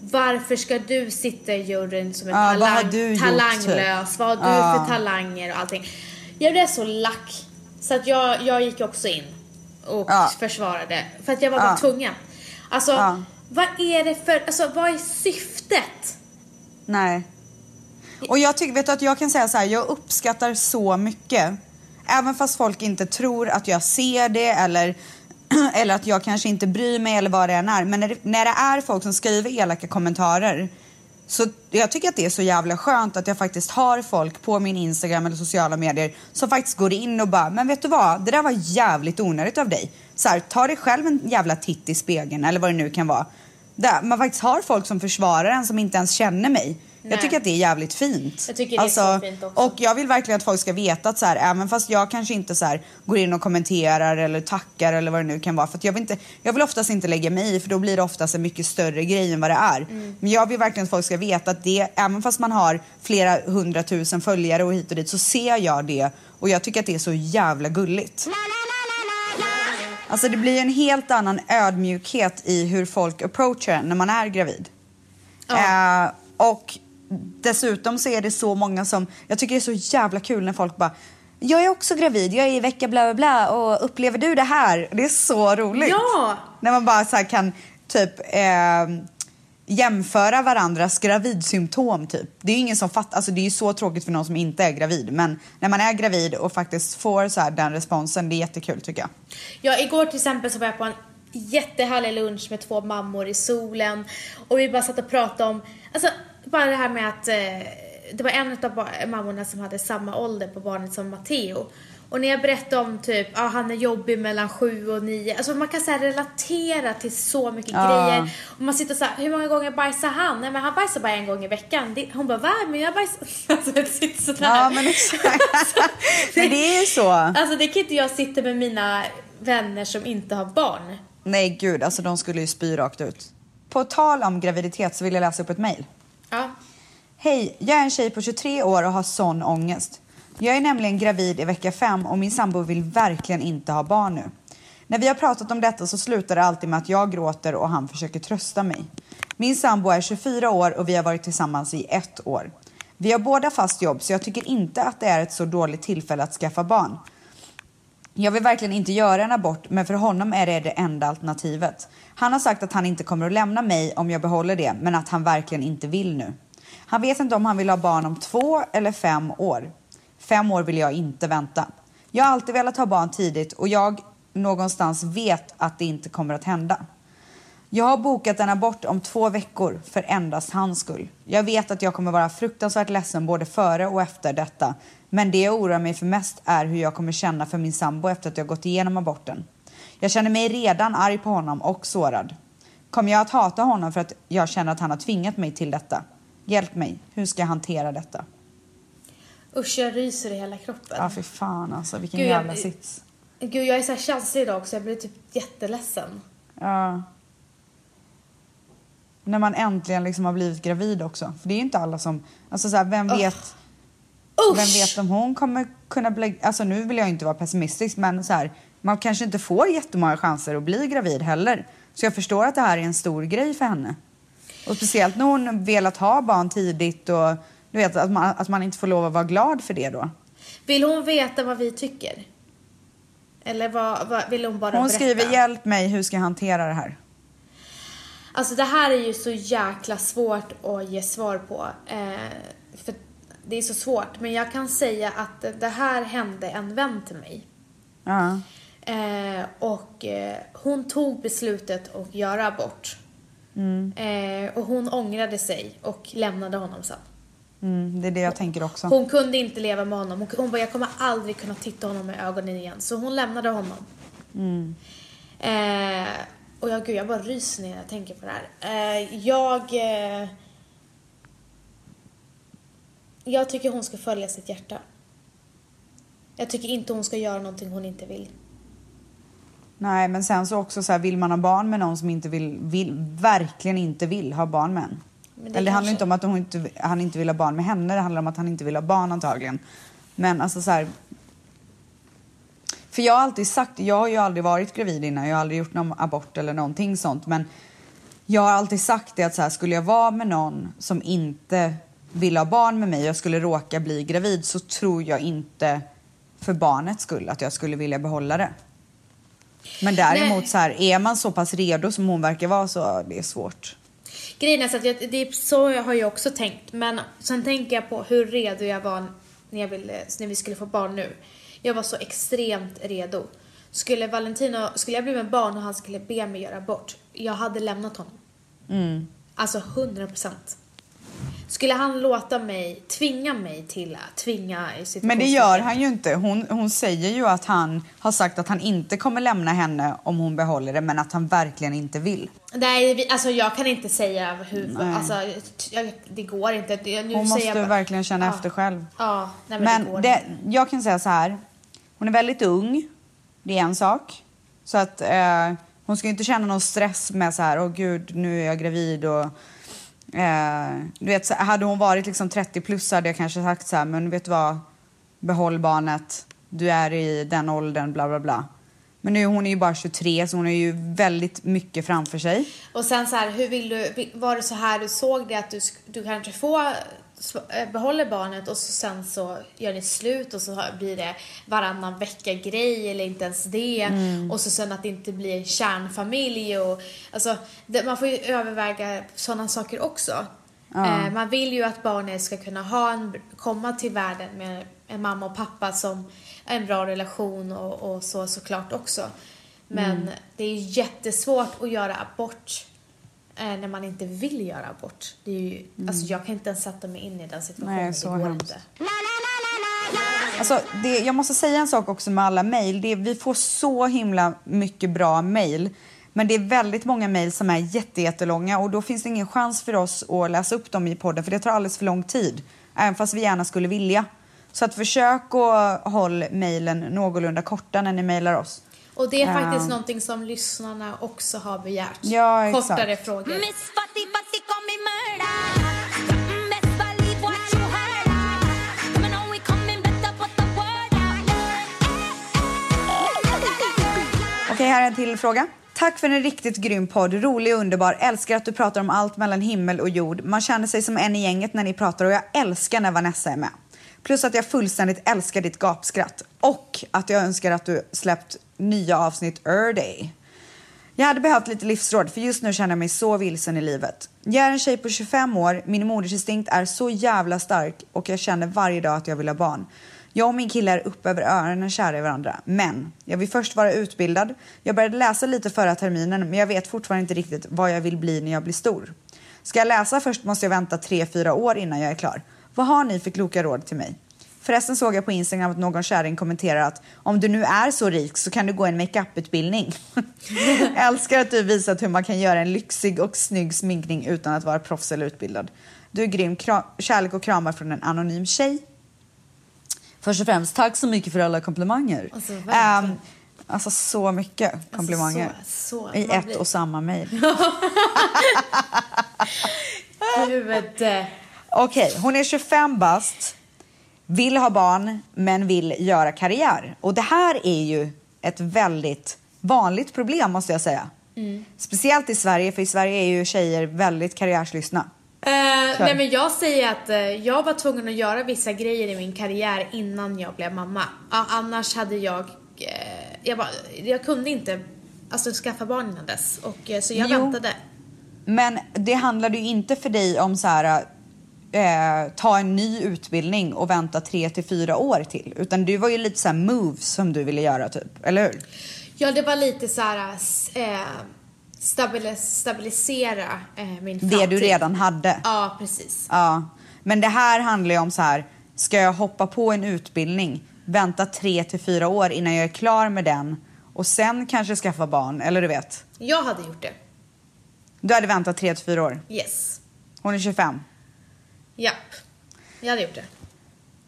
Varför ska du sitta i juryn som en vad har talang, du gjort, talanglös? Vad har du Ja. för talanger och allting? Jag blev så lack. Så att jag, jag gick också in och Ja. försvarade. För att jag var bara tvungen. Alltså, vad är det för, alltså vad är syftet? Nej. Och jag tycker, vet du att jag kan säga så här, jag uppskattar så mycket. Även fast folk inte tror att jag ser det eller, [clears throat] eller att jag kanske inte bryr mig eller vad det än är. Men när det, när det är folk som skriver elaka kommentarer så jag tycker att det är så jävla skönt att jag faktiskt har folk på min Instagram eller sociala medier som faktiskt går in och bara, men vet du vad, det där var jävligt onödigt av dig. Så här, ta dig själv en jävla titt i spegeln eller vad det nu kan vara. Där man faktiskt har folk som försvarar en som inte ens känner mig. Nej. Jag tycker att det är jävligt fint. Alltså, Jag tycker det är så fint också. Och jag vill verkligen att folk ska veta att så här, även fast jag kanske inte så här, går in och kommenterar eller tackar eller vad det nu kan vara. För jag, vill inte, jag vill oftast inte lägga mig i för då blir det oftast en mycket större grej än vad det är. Mm. Men jag vill verkligen att folk ska veta att det, även fast man har flera hundratusen följare och hit och dit så ser jag det och jag tycker att det är så jävla gulligt. Alltså det blir en helt annan ödmjukhet i hur folk approachar en när man är gravid. Ja. Eh, och dessutom så är det så många som, jag tycker det är så jävla kul när folk bara jag är också gravid, jag är i vecka bla bla bla och upplever du det här? Det är så roligt. Ja! När man bara så kan typ eh, jämföra varandras gravidsymptom typ. Det är ju ingen som fattar, alltså det är ju så tråkigt för någon som inte är gravid men när man är gravid och faktiskt får så här den responsen, det är jättekul tycker jag. Ja, igår till exempel så var jag på en jättehärlig lunch med två mammor i solen och vi bara satt och pratade om, alltså bara det här med att eh, det var en av mammorna som hade samma ålder på barnet som Matteo. Och när jag berättade om typ, ja han är jobbig mellan sju och nio, alltså man kan så relatera till så mycket Ja. grejer. Och man sitter så här, hur många gånger bajsar han? Nej men han bajsar bara en gång i veckan. Det, hon bara, va? Men jag bajsar... [laughs] Alltså det sitter sådär. Ja men [laughs] exakt. men det är ju så. Alltså det kan inte jag sitta med mina vänner som inte har barn. Nej gud, alltså de skulle ju spy rakt ut. På tal om graviditet så vill jag läsa upp ett mejl. Ja. Hej, jag är en tjej på 23 år och har sån ångest. Jag är nämligen gravid i vecka 5 och min sambo vill verkligen inte ha barn nu. När vi har pratat om detta så slutar det alltid med att jag gråter och han försöker trösta mig. Min sambo är 24 år och vi har varit tillsammans i ett år. Vi har båda fast jobb så jag tycker inte att det är ett så dåligt tillfälle att skaffa barn. Jag vill verkligen inte göra en abort men för honom är det det enda alternativet. Han har sagt att han inte kommer att lämna mig om jag behåller det men att han verkligen inte vill nu. Han vet inte om han vill ha barn om två eller fem år. Fem år vill jag inte vänta. Jag har alltid velat ha barn tidigt och jag någonstans vet att det inte kommer att hända. Jag har bokat en abort om två veckor för endast hans skull. Jag vet att jag kommer vara fruktansvärt ledsen både före och efter detta. Men det jag oroar mig för mest är hur jag kommer känna för min sambo efter att jag gått igenom aborten. Jag känner mig redan arg på honom och sårad. Kommer jag att hata honom för att jag känner att han har tvingat mig till detta? Hjälp mig, hur ska jag hantera detta? Usch, jag ryser i hela kroppen. Ja, för fan alltså, vilken Gud, jag- jävla sits. Gud, jag är så här känslig idag också. Jag blir typ jätteledsen. Ja. När man äntligen liksom har blivit gravid också. För det är ju inte alla som... Alltså så här, vem vet... Usch! Vem vet om hon kommer kunna bli... Alltså nu vill jag inte vara pessimistisk men så här, man kanske inte får jättemånga chanser att bli gravid heller. Så jag förstår att det här är en stor grej för henne. Och speciellt när hon velat ha barn tidigt och du vet att man, att man inte får lov att vara glad för det då. Vill hon veta vad vi tycker? Eller vad, vad vill hon bara Hon berätta? skriver hjälp mig, hur ska jag hantera det här? Alltså det här är ju så jäkla svårt att ge svar på. Eh, för det är så svårt. Men jag kan säga att det här hände en vän till mig. Ja. Eh, och eh, hon tog beslutet att göra abort. Eh, och hon ångrade sig och lämnade honom sen. Mm, det är det jag tänker också. Hon kunde inte leva med honom. Hon, hon bara, jag kommer aldrig kunna titta honom i ögonen igen. Så hon lämnade honom. Eh, och jag, gud, jag bara ryser när jag tänker på det här. Eh, jag... Eh, jag tycker hon ska följa sitt hjärta. Jag tycker inte hon ska göra någonting hon inte vill. Nej, men sen så också så här, vill man ha barn med någon som inte vill, vill verkligen inte vill ha barn med en. Men det Eller det handlar inte om att hon inte, han inte vill ha barn med henne, det handlar om att han inte vill ha barn antagligen. Men alltså så här. För jag har alltid sagt, jag har ju aldrig varit gravid innan, jag har aldrig gjort någon abort eller någonting sånt. Men jag har alltid sagt det att så här, skulle jag vara med någon som inte vill ha barn med mig och jag skulle råka bli gravid så tror jag inte för barnets skull att jag skulle vilja behålla det. Men däremot Nej. så här, är man så pass redo som hon verkar vara så det är svårt. Grejen är så att jag, det är så jag har jag också tänkt. Men sen tänker jag på hur redo jag var när, jag ville, när vi skulle få barn nu. Jag var så extremt redo. Skulle Valentino, skulle jag bli med barn och han skulle be mig göra abort, jag hade lämnat honom. Mm. Alltså 100 procent. Skulle han låta mig, tvinga mig till att tvinga i Men det gör han ju inte. Hon, hon säger ju att han har sagt att han inte kommer lämna henne om hon behåller det men att han verkligen inte vill. Nej, alltså jag kan inte säga hur, Nej. alltså jag, det går inte. Det- Nu Hon måste jag bara- verkligen känna Ja. efter själv. Ja, nej men, det Men det, inte. jag kan säga så här. Hon är väldigt ung. Det är en sak. Så att eh, hon ska inte känna någon stress med så här, åh gud, nu är jag gravid och eh, du vet, så, hade hon varit liksom 30 plus så hade jag kanske sagt så här, men vet du vad, behåll barnet, du är i den åldern, bla bla bla. Men nu hon är ju bara 23 så hon har ju väldigt mycket framför sig. Och sen så här, hur vill du, var det så här du såg det att du, du kanske får behåller barnet och så sen så gör ni slut och så blir det varannan vecka grej eller inte ens det Mm. och så sen att det inte blir en kärnfamilj och alltså det, man får ju överväga sådana saker också. Eh, man vill ju att barnet ska kunna ha en, komma till världen med en mamma och pappa som en bra relation och, och så såklart också. Men Mm. det är jättesvårt att göra abort eh, när man inte vill göra abort. Det är ju, alltså jag kan inte ens sätta mig in i den situationen. Mm. Nej, så det går hemskt. inte. Alltså, det, jag måste säga en sak också med alla mejl. Vi får så himla mycket bra mejl. Men det är väldigt många mejl som är jätte, jättelånga och då finns det ingen chans för oss att läsa upp dem i podden för det tar alldeles för lång tid. Även fast vi gärna skulle vilja. Så att försök att hålla mejlen någorlunda korta när ni mejlar oss. Och det är faktiskt Ja. någonting som lyssnarna också har begärt. Ja, exakt. Kortare frågor. Okej, här är en till fråga. Tack för en riktigt grym podd. Rolig och underbar. Älskar att du pratar om allt mellan himmel och jord. Man känner sig som en i gänget när ni pratar och jag älskar när Vanessa är med. Plus att jag fullständigt älskar ditt gapskratt. Och att jag önskar att du släppt nya avsnitt Erday. Jag hade behövt lite livsråd för just nu känner jag mig så vilsen i livet. Jag är en tjej på 25 år, min modersinstinkt är så jävla stark och jag känner varje dag att jag vill ha barn. Jag och min kille är upp över öronen kära i varandra, men jag vill först vara utbildad. Jag började läsa lite förra terminen men jag vet fortfarande inte riktigt vad jag vill bli när jag blir stor. Ska jag läsa först måste jag vänta 3-4 år innan jag är klar. Vad har ni för kloka råd till mig? Förresten såg jag på Instagram att någon kärring kommenterar att om du nu är så rik så kan du gå en makeuputbildning. [laughs] Älskar att du visat hur man kan göra en lyxig och snygg sminkning utan att vara proffs eller utbildad. Du är grym. Kra- kärlek och kramar från en anonym tjej. Först och främst, tack så mycket för alla komplimanger. Alltså. Ehm, alltså så mycket komplimanger. så- så- I ett blir- och samma mejl. [laughs] Gud. Okej, hon är 25 bast, vill ha barn men vill göra karriär. Och det här är ju ett väldigt vanligt problem måste jag säga. Speciellt i Sverige, för i Sverige är ju tjejer väldigt karriärslystna. Eh, nej men jag säger att eh, jag var tvungen att göra vissa grejer i min karriär innan jag blev mamma. A- annars hade jag, eh, jag, bara, jag kunde inte alltså, skaffa barn innan dess. Och, så jag Jo. väntade. Men det handlade ju inte för dig om så här eh, ta en ny utbildning och vänta tre till fyra år till. Utan det var ju lite så här moves som du ville göra typ, eller hur? Ja det var lite så här, eh, stabilis- stabilisera eh, min Det framtid. du redan hade. Ja, precis. Ja. Men det här handlar ju om så här, ska jag hoppa på en utbildning, vänta tre till fyra år innan jag är klar med den och sen kanske skaffa barn, eller du vet. Jag hade gjort det. Du hade väntat tre till fyra år. Yes. Hon är 25. Japp. Jag hade gjort det.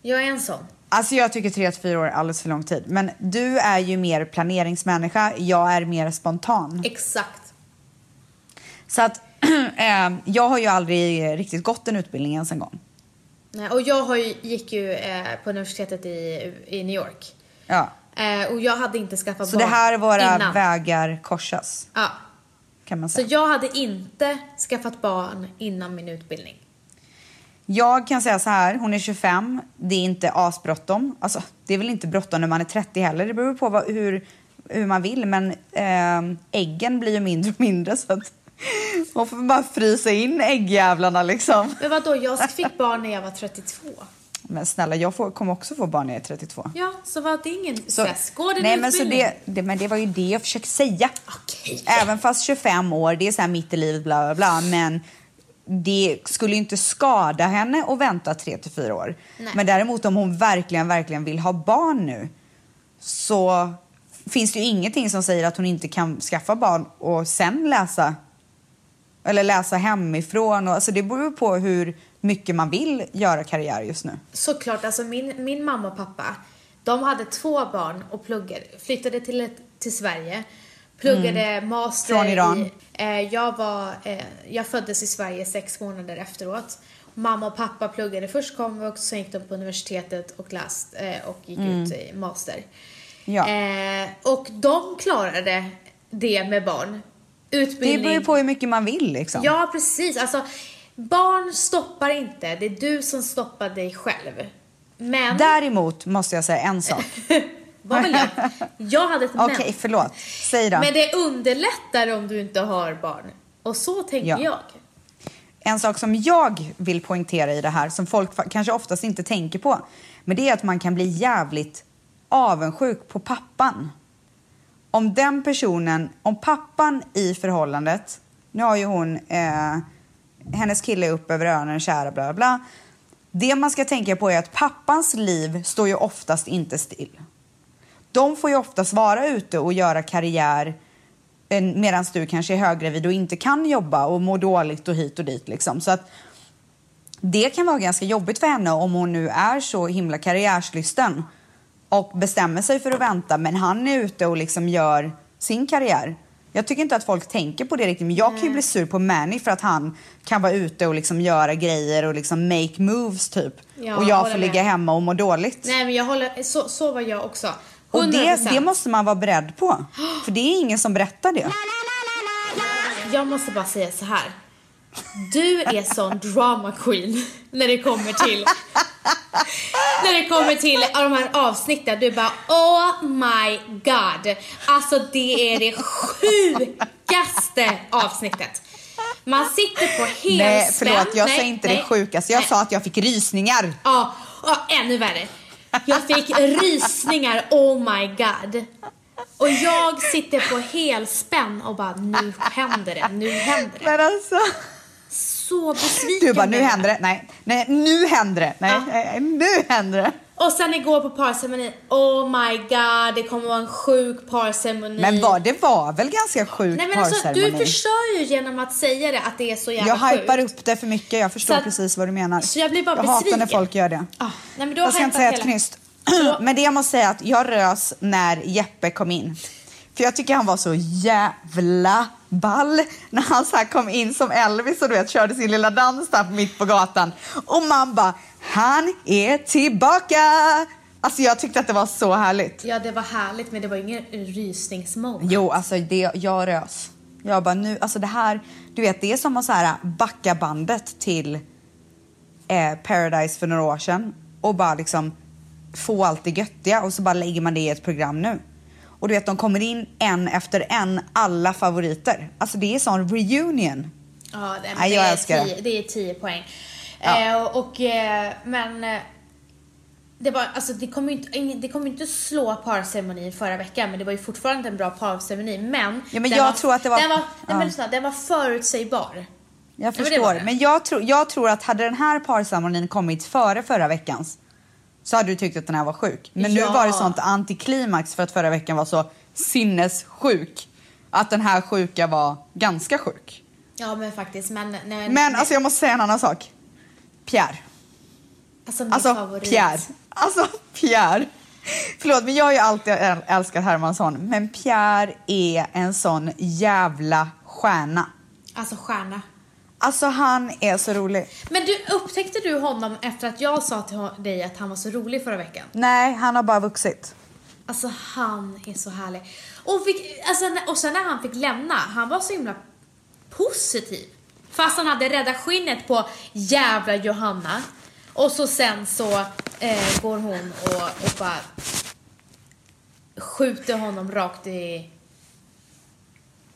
Jag är en sån. Alltså jag tycker tre till fyra år är alldeles för lång tid. Men du är ju mer planeringsmänniska, jag är mer spontan. Exakt. Så att [clears throat] eh, jag har ju aldrig riktigt gått en utbildning ens en gång. Nej, och jag har ju, gick ju eh, på universitetet i, i New York. Ja. Eh, och jag hade inte skaffat Så barn det här är våra innan. vägar korsas, Ja. kan man Så säga. jag hade inte skaffat barn innan min utbildning. Jag kan säga så här, hon är 25, det är inte asbråttom. Alltså, det är väl inte bråttom när man är 30 heller, det beror på vad, hur, hur man vill. Men eh, äggen blir ju mindre och mindre så att [laughs] man får bara frysa in äggjävlarna liksom. Men vadå, jag fick barn när jag var 32. Men snälla, jag får, kommer också få barn när jag är 32. Ja, så var det ingen Så, stress. Går det en nej, men, så det, det, men det var ju det jag försökte säga. Okej. Även fast 25 år, det är så här mitt i livet, bla bla bla. Men det skulle inte skada henne att vänta 3 till 4 år. Nej. Men däremot om hon verkligen, verkligen vill ha barn nu så finns det ju ingenting som säger att hon inte kan skaffa barn och sen läsa eller läsa hemifrån. Och, alltså det beror ju på hur mycket man vill göra karriär just nu. Såklart, alltså min, min mamma och pappa, de hade två barn och pluggade, flyttade till, ett, till Sverige, pluggade master Mm. Från Iran. i... Eh, jag, var, eh, jag föddes i Sverige sex månader efteråt. Mamma och pappa pluggade först komvux, sen gick de på universitetet och läst eh, och gick ut i master. Mm. Ja. Eh, och de klarade det med barn. Det Utbildning. beror ju på hur mycket man vill liksom. Ja, precis. Alltså, barn stoppar inte. Det är du som stoppar dig själv. Men, Däremot måste jag säga en sak. [laughs] vad vill jag? Jag hade ett [laughs] Okej, men. förlåt. Säg då. Men det underlättar om du inte har barn. Och så tänker Ja. jag. En sak som jag vill poängtera i det här, som folk kanske oftast inte tänker på, men det är att man kan bli jävligt avundsjuk på pappan. Om den personen, om pappan i förhållandet, nu har ju hon, eh, hennes kille är upp över öronen, kära, bla bla bla. Det man ska tänka på är att pappans liv står ju oftast inte still. De får ju oftast vara ute och göra karriär medan du kanske är höggravid och inte kan jobba och mår dåligt och hit och dit. Liksom. Så att det kan vara ganska jobbigt för henne om hon nu är så himla karriärslysten och bestämmer sig för att vänta men han är ute och liksom gör sin karriär. Jag tycker inte att folk tänker på det riktigt men jag kan ju bli sur på Manny för att han kan vara ute och liksom göra grejer och liksom make moves typ. Ja, och jag får med. ligga hemma och må dåligt. Nej, men jag håller... Så, så var jag också. 100%. Och det, det måste man vara beredd på. För det är ingen som berättar det. Jag måste bara säga så här. Du är sån drama queen när det kommer till när det kommer till de här avsnitten. Du bara oh my god. Alltså det är det sjukaste avsnittet. Man sitter på helspänn. Nej, förlåt, jag Nej, säger inte nej, det sjukaste. Jag nej. sa att jag fick rysningar. Ja, ja, ännu värre. Jag fick rysningar, oh my god. Och jag sitter på helspänn och bara nu händer det, nu händer det. Men alltså. Så besviken Du bara, nu händer det. Nej, nej, nu händer det. Nej, Ja. nej, nu händer det. Och sen igår på parceremoni, oh my god, det kommer vara en sjuk parceremoni. Men var, det var väl ganska sjuk Nej men alltså du förstör ju genom att säga det att det är så jävla Jag hypar sjukt. upp det för mycket. Jag förstår att- precis vad du menar. så jag blir bara jag hatar när besviken. folk gör det. Ah, nej, men du har jag ska inte säga ett hela- knyst. [clears throat] Men det jag måste säga att jag rös när Jeppe kom in. För jag tycker han var så jävla ball när han så här kom in som Elvis och du vet körde sin lilla dans där mitt på gatan. Och man bara, han är tillbaka! Alltså jag tyckte att det var så härligt. Ja det var härligt men det var ingen rysningsmoment. Jo, alltså det, jag rös. Jag bara nu, alltså det här, du vet det är som att så här backa bandet till eh, Paradise för några år sedan och bara liksom få allt det göttiga och så bara lägger man det i ett program nu. Och du vet de kommer in en efter en, alla favoriter. Alltså det är sån reunion. Ja, det, men Nej, det, jag är älskar det. tio, det är 10 poäng. Ja. Eh, och, eh, men... Eh, det var, alltså det kommer ju inte, det ju inte slå parceremonin förra veckan, men det var ju fortfarande en bra parceremoni. Men, Ja, men jag var, tror att det var- Den var, nej, ja. men lyssna, den var förutsägbar. Jag men det förstår, var det. men jag, tror jag tror att hade den här parceremonin kommit före förra veckans så hade du tyckt att den här var sjuk. Men nu Ja. var det sånt antiklimax för att förra veckan var så sinnessjuk att den här sjuka var ganska sjuk. Ja, men faktiskt. Men, nej, Men alltså jag måste säga en annan sak. Pierre. alltså, min Alltså favorit. Pierre. Alltså Pierre. Förlåt men jag har ju alltid äl- älskat Hermansson men Pierre är en sån jävla stjärna. Alltså stjärna. Alltså han är så rolig. Men du, upptäckte du honom efter att jag sa till dig att han var så rolig förra veckan? Nej, han har bara vuxit. Alltså han är så härlig. Och, fick, alltså, och sen när han fick lämna, han var så himla positiv. Fast han hade räddat skinnet på jävla Johanna. Och så sen så eh, går hon och, och bara skjuter honom rakt i...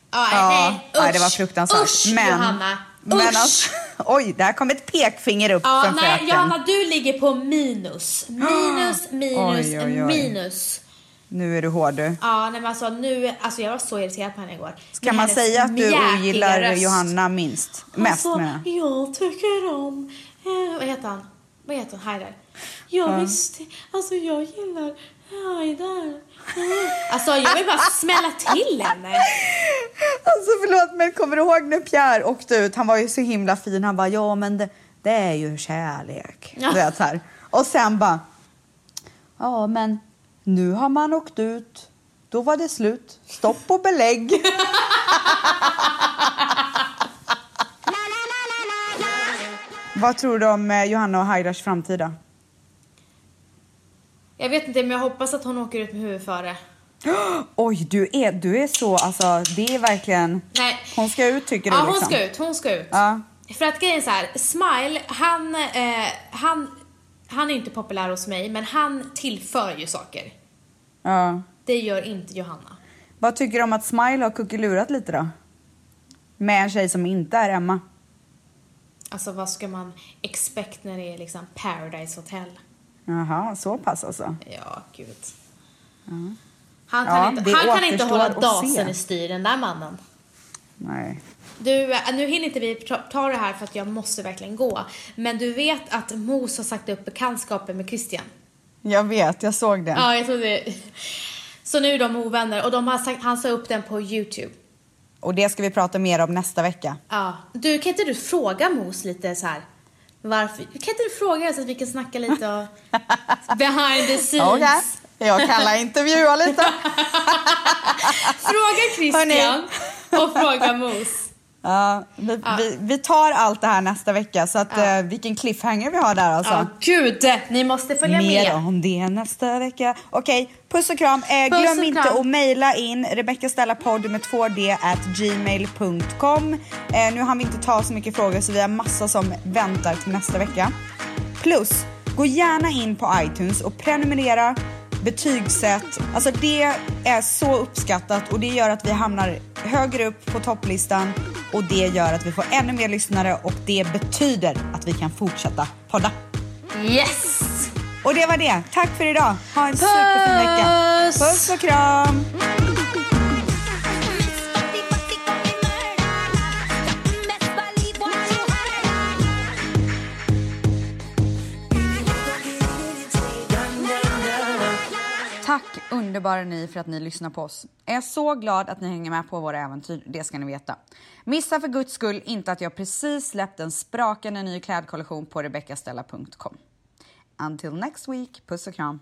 Ah, Ja, nej, nej, usch, det var fruktansvärt. Usch men, Johanna, men usch. alltså, [laughs] oj, där kom ett pekfinger upp Ja, från nej, fröken. Johanna du ligger på minus. Minus, [gasps] minus, Oj, oj, oj. minus. Nu är du hård du. Ja, nej men alltså nu, alltså jag var så irriterad på henne igår. Kan man säga att du ogillar Johanna minst? Mest alltså, menar jag. jag tycker om, eh, vad heter han? Vad heter han? Haidar? Ja, visst, alltså jag gillar Haidar. Mm. Alltså jag vill bara smälla till henne. Alltså förlåt men kommer du ihåg när Pierre åkte ut? Han var ju så himla fin. Han bara ja men det, det är ju kärlek. Ja. Du vet så här. Och sen bara ja men nu har man åkt ut. Då var det slut. Stopp och belägg. [laughs] Vad tror du om eh, Johanna och Haidars framtid då? Jag vet inte men jag hoppas att hon åker ut med huvudet före. [gasps] Oj, du är, du är så, alltså det är verkligen... Nej. Hon ska ut tycker du Ja hon liksom? ska ut, hon ska ut. Ja. För att grejen är så här, Smile, han, eh, han, han är inte populär hos mig men han tillför ju saker. ja. Det gör inte Johanna. Vad tycker du om att Smile har kuckelurat lite då? Med en tjej som inte är Emma. Alltså vad ska man expect när det är liksom Paradise Hotel? Jaha, så pass alltså. Ja, gud. Han kan Ja, inte, han kan inte hålla dasen se. i styr, den där mannen. Nej. Du, eh, nu hinner inte vi ta- det här för att jag måste verkligen gå. Men du vet att Mos har sagt upp bekantskapen med Christian? Jag vet, jag såg det. Ja, jag tror det. Så nu är de ovänner och de har sagt, han sa upp den på Youtube. Och det ska vi prata mer om nästa vecka. Ja. Du, kan inte du fråga Mos lite så här? Varför? Kan inte du fråga så att vi kan snacka lite och [laughs] behind the scenes? Okej, jag kallar intervjua lite. [laughs] Fråga Christian och fråga Mos. Ja, vi, Vi, vi tar allt det här nästa vecka så att eh, vilken cliffhanger vi har där alltså. Ja, gud! Ni måste följa Mer med. om det nästa vecka. Okej, puss och kram. Eh, Puss glöm och inte kram. att mejla in Rebecca Stella podd med 2D at gmail.com. Eh, nu har vi inte ta så mycket frågor så vi har massa som väntar till nästa vecka. Plus, gå gärna in på iTunes och prenumerera, betygsätt. Alltså det är så uppskattat och det gör att vi hamnar högre upp på topplistan och det gör att vi får ännu mer lyssnare och det betyder att vi kan fortsätta podda. Yes! Och det var det. Tack för idag. Ha en superfin vecka. Puss! Puss och kram. Underbara ni för att ni lyssnar på oss. Jag är så glad att ni hänger med på våra äventyr, det ska ni veta. Missa för guds skull inte att jag precis släppt en sprakande ny klädkollektion på rebeccastella.com. Until next week, puss och kram.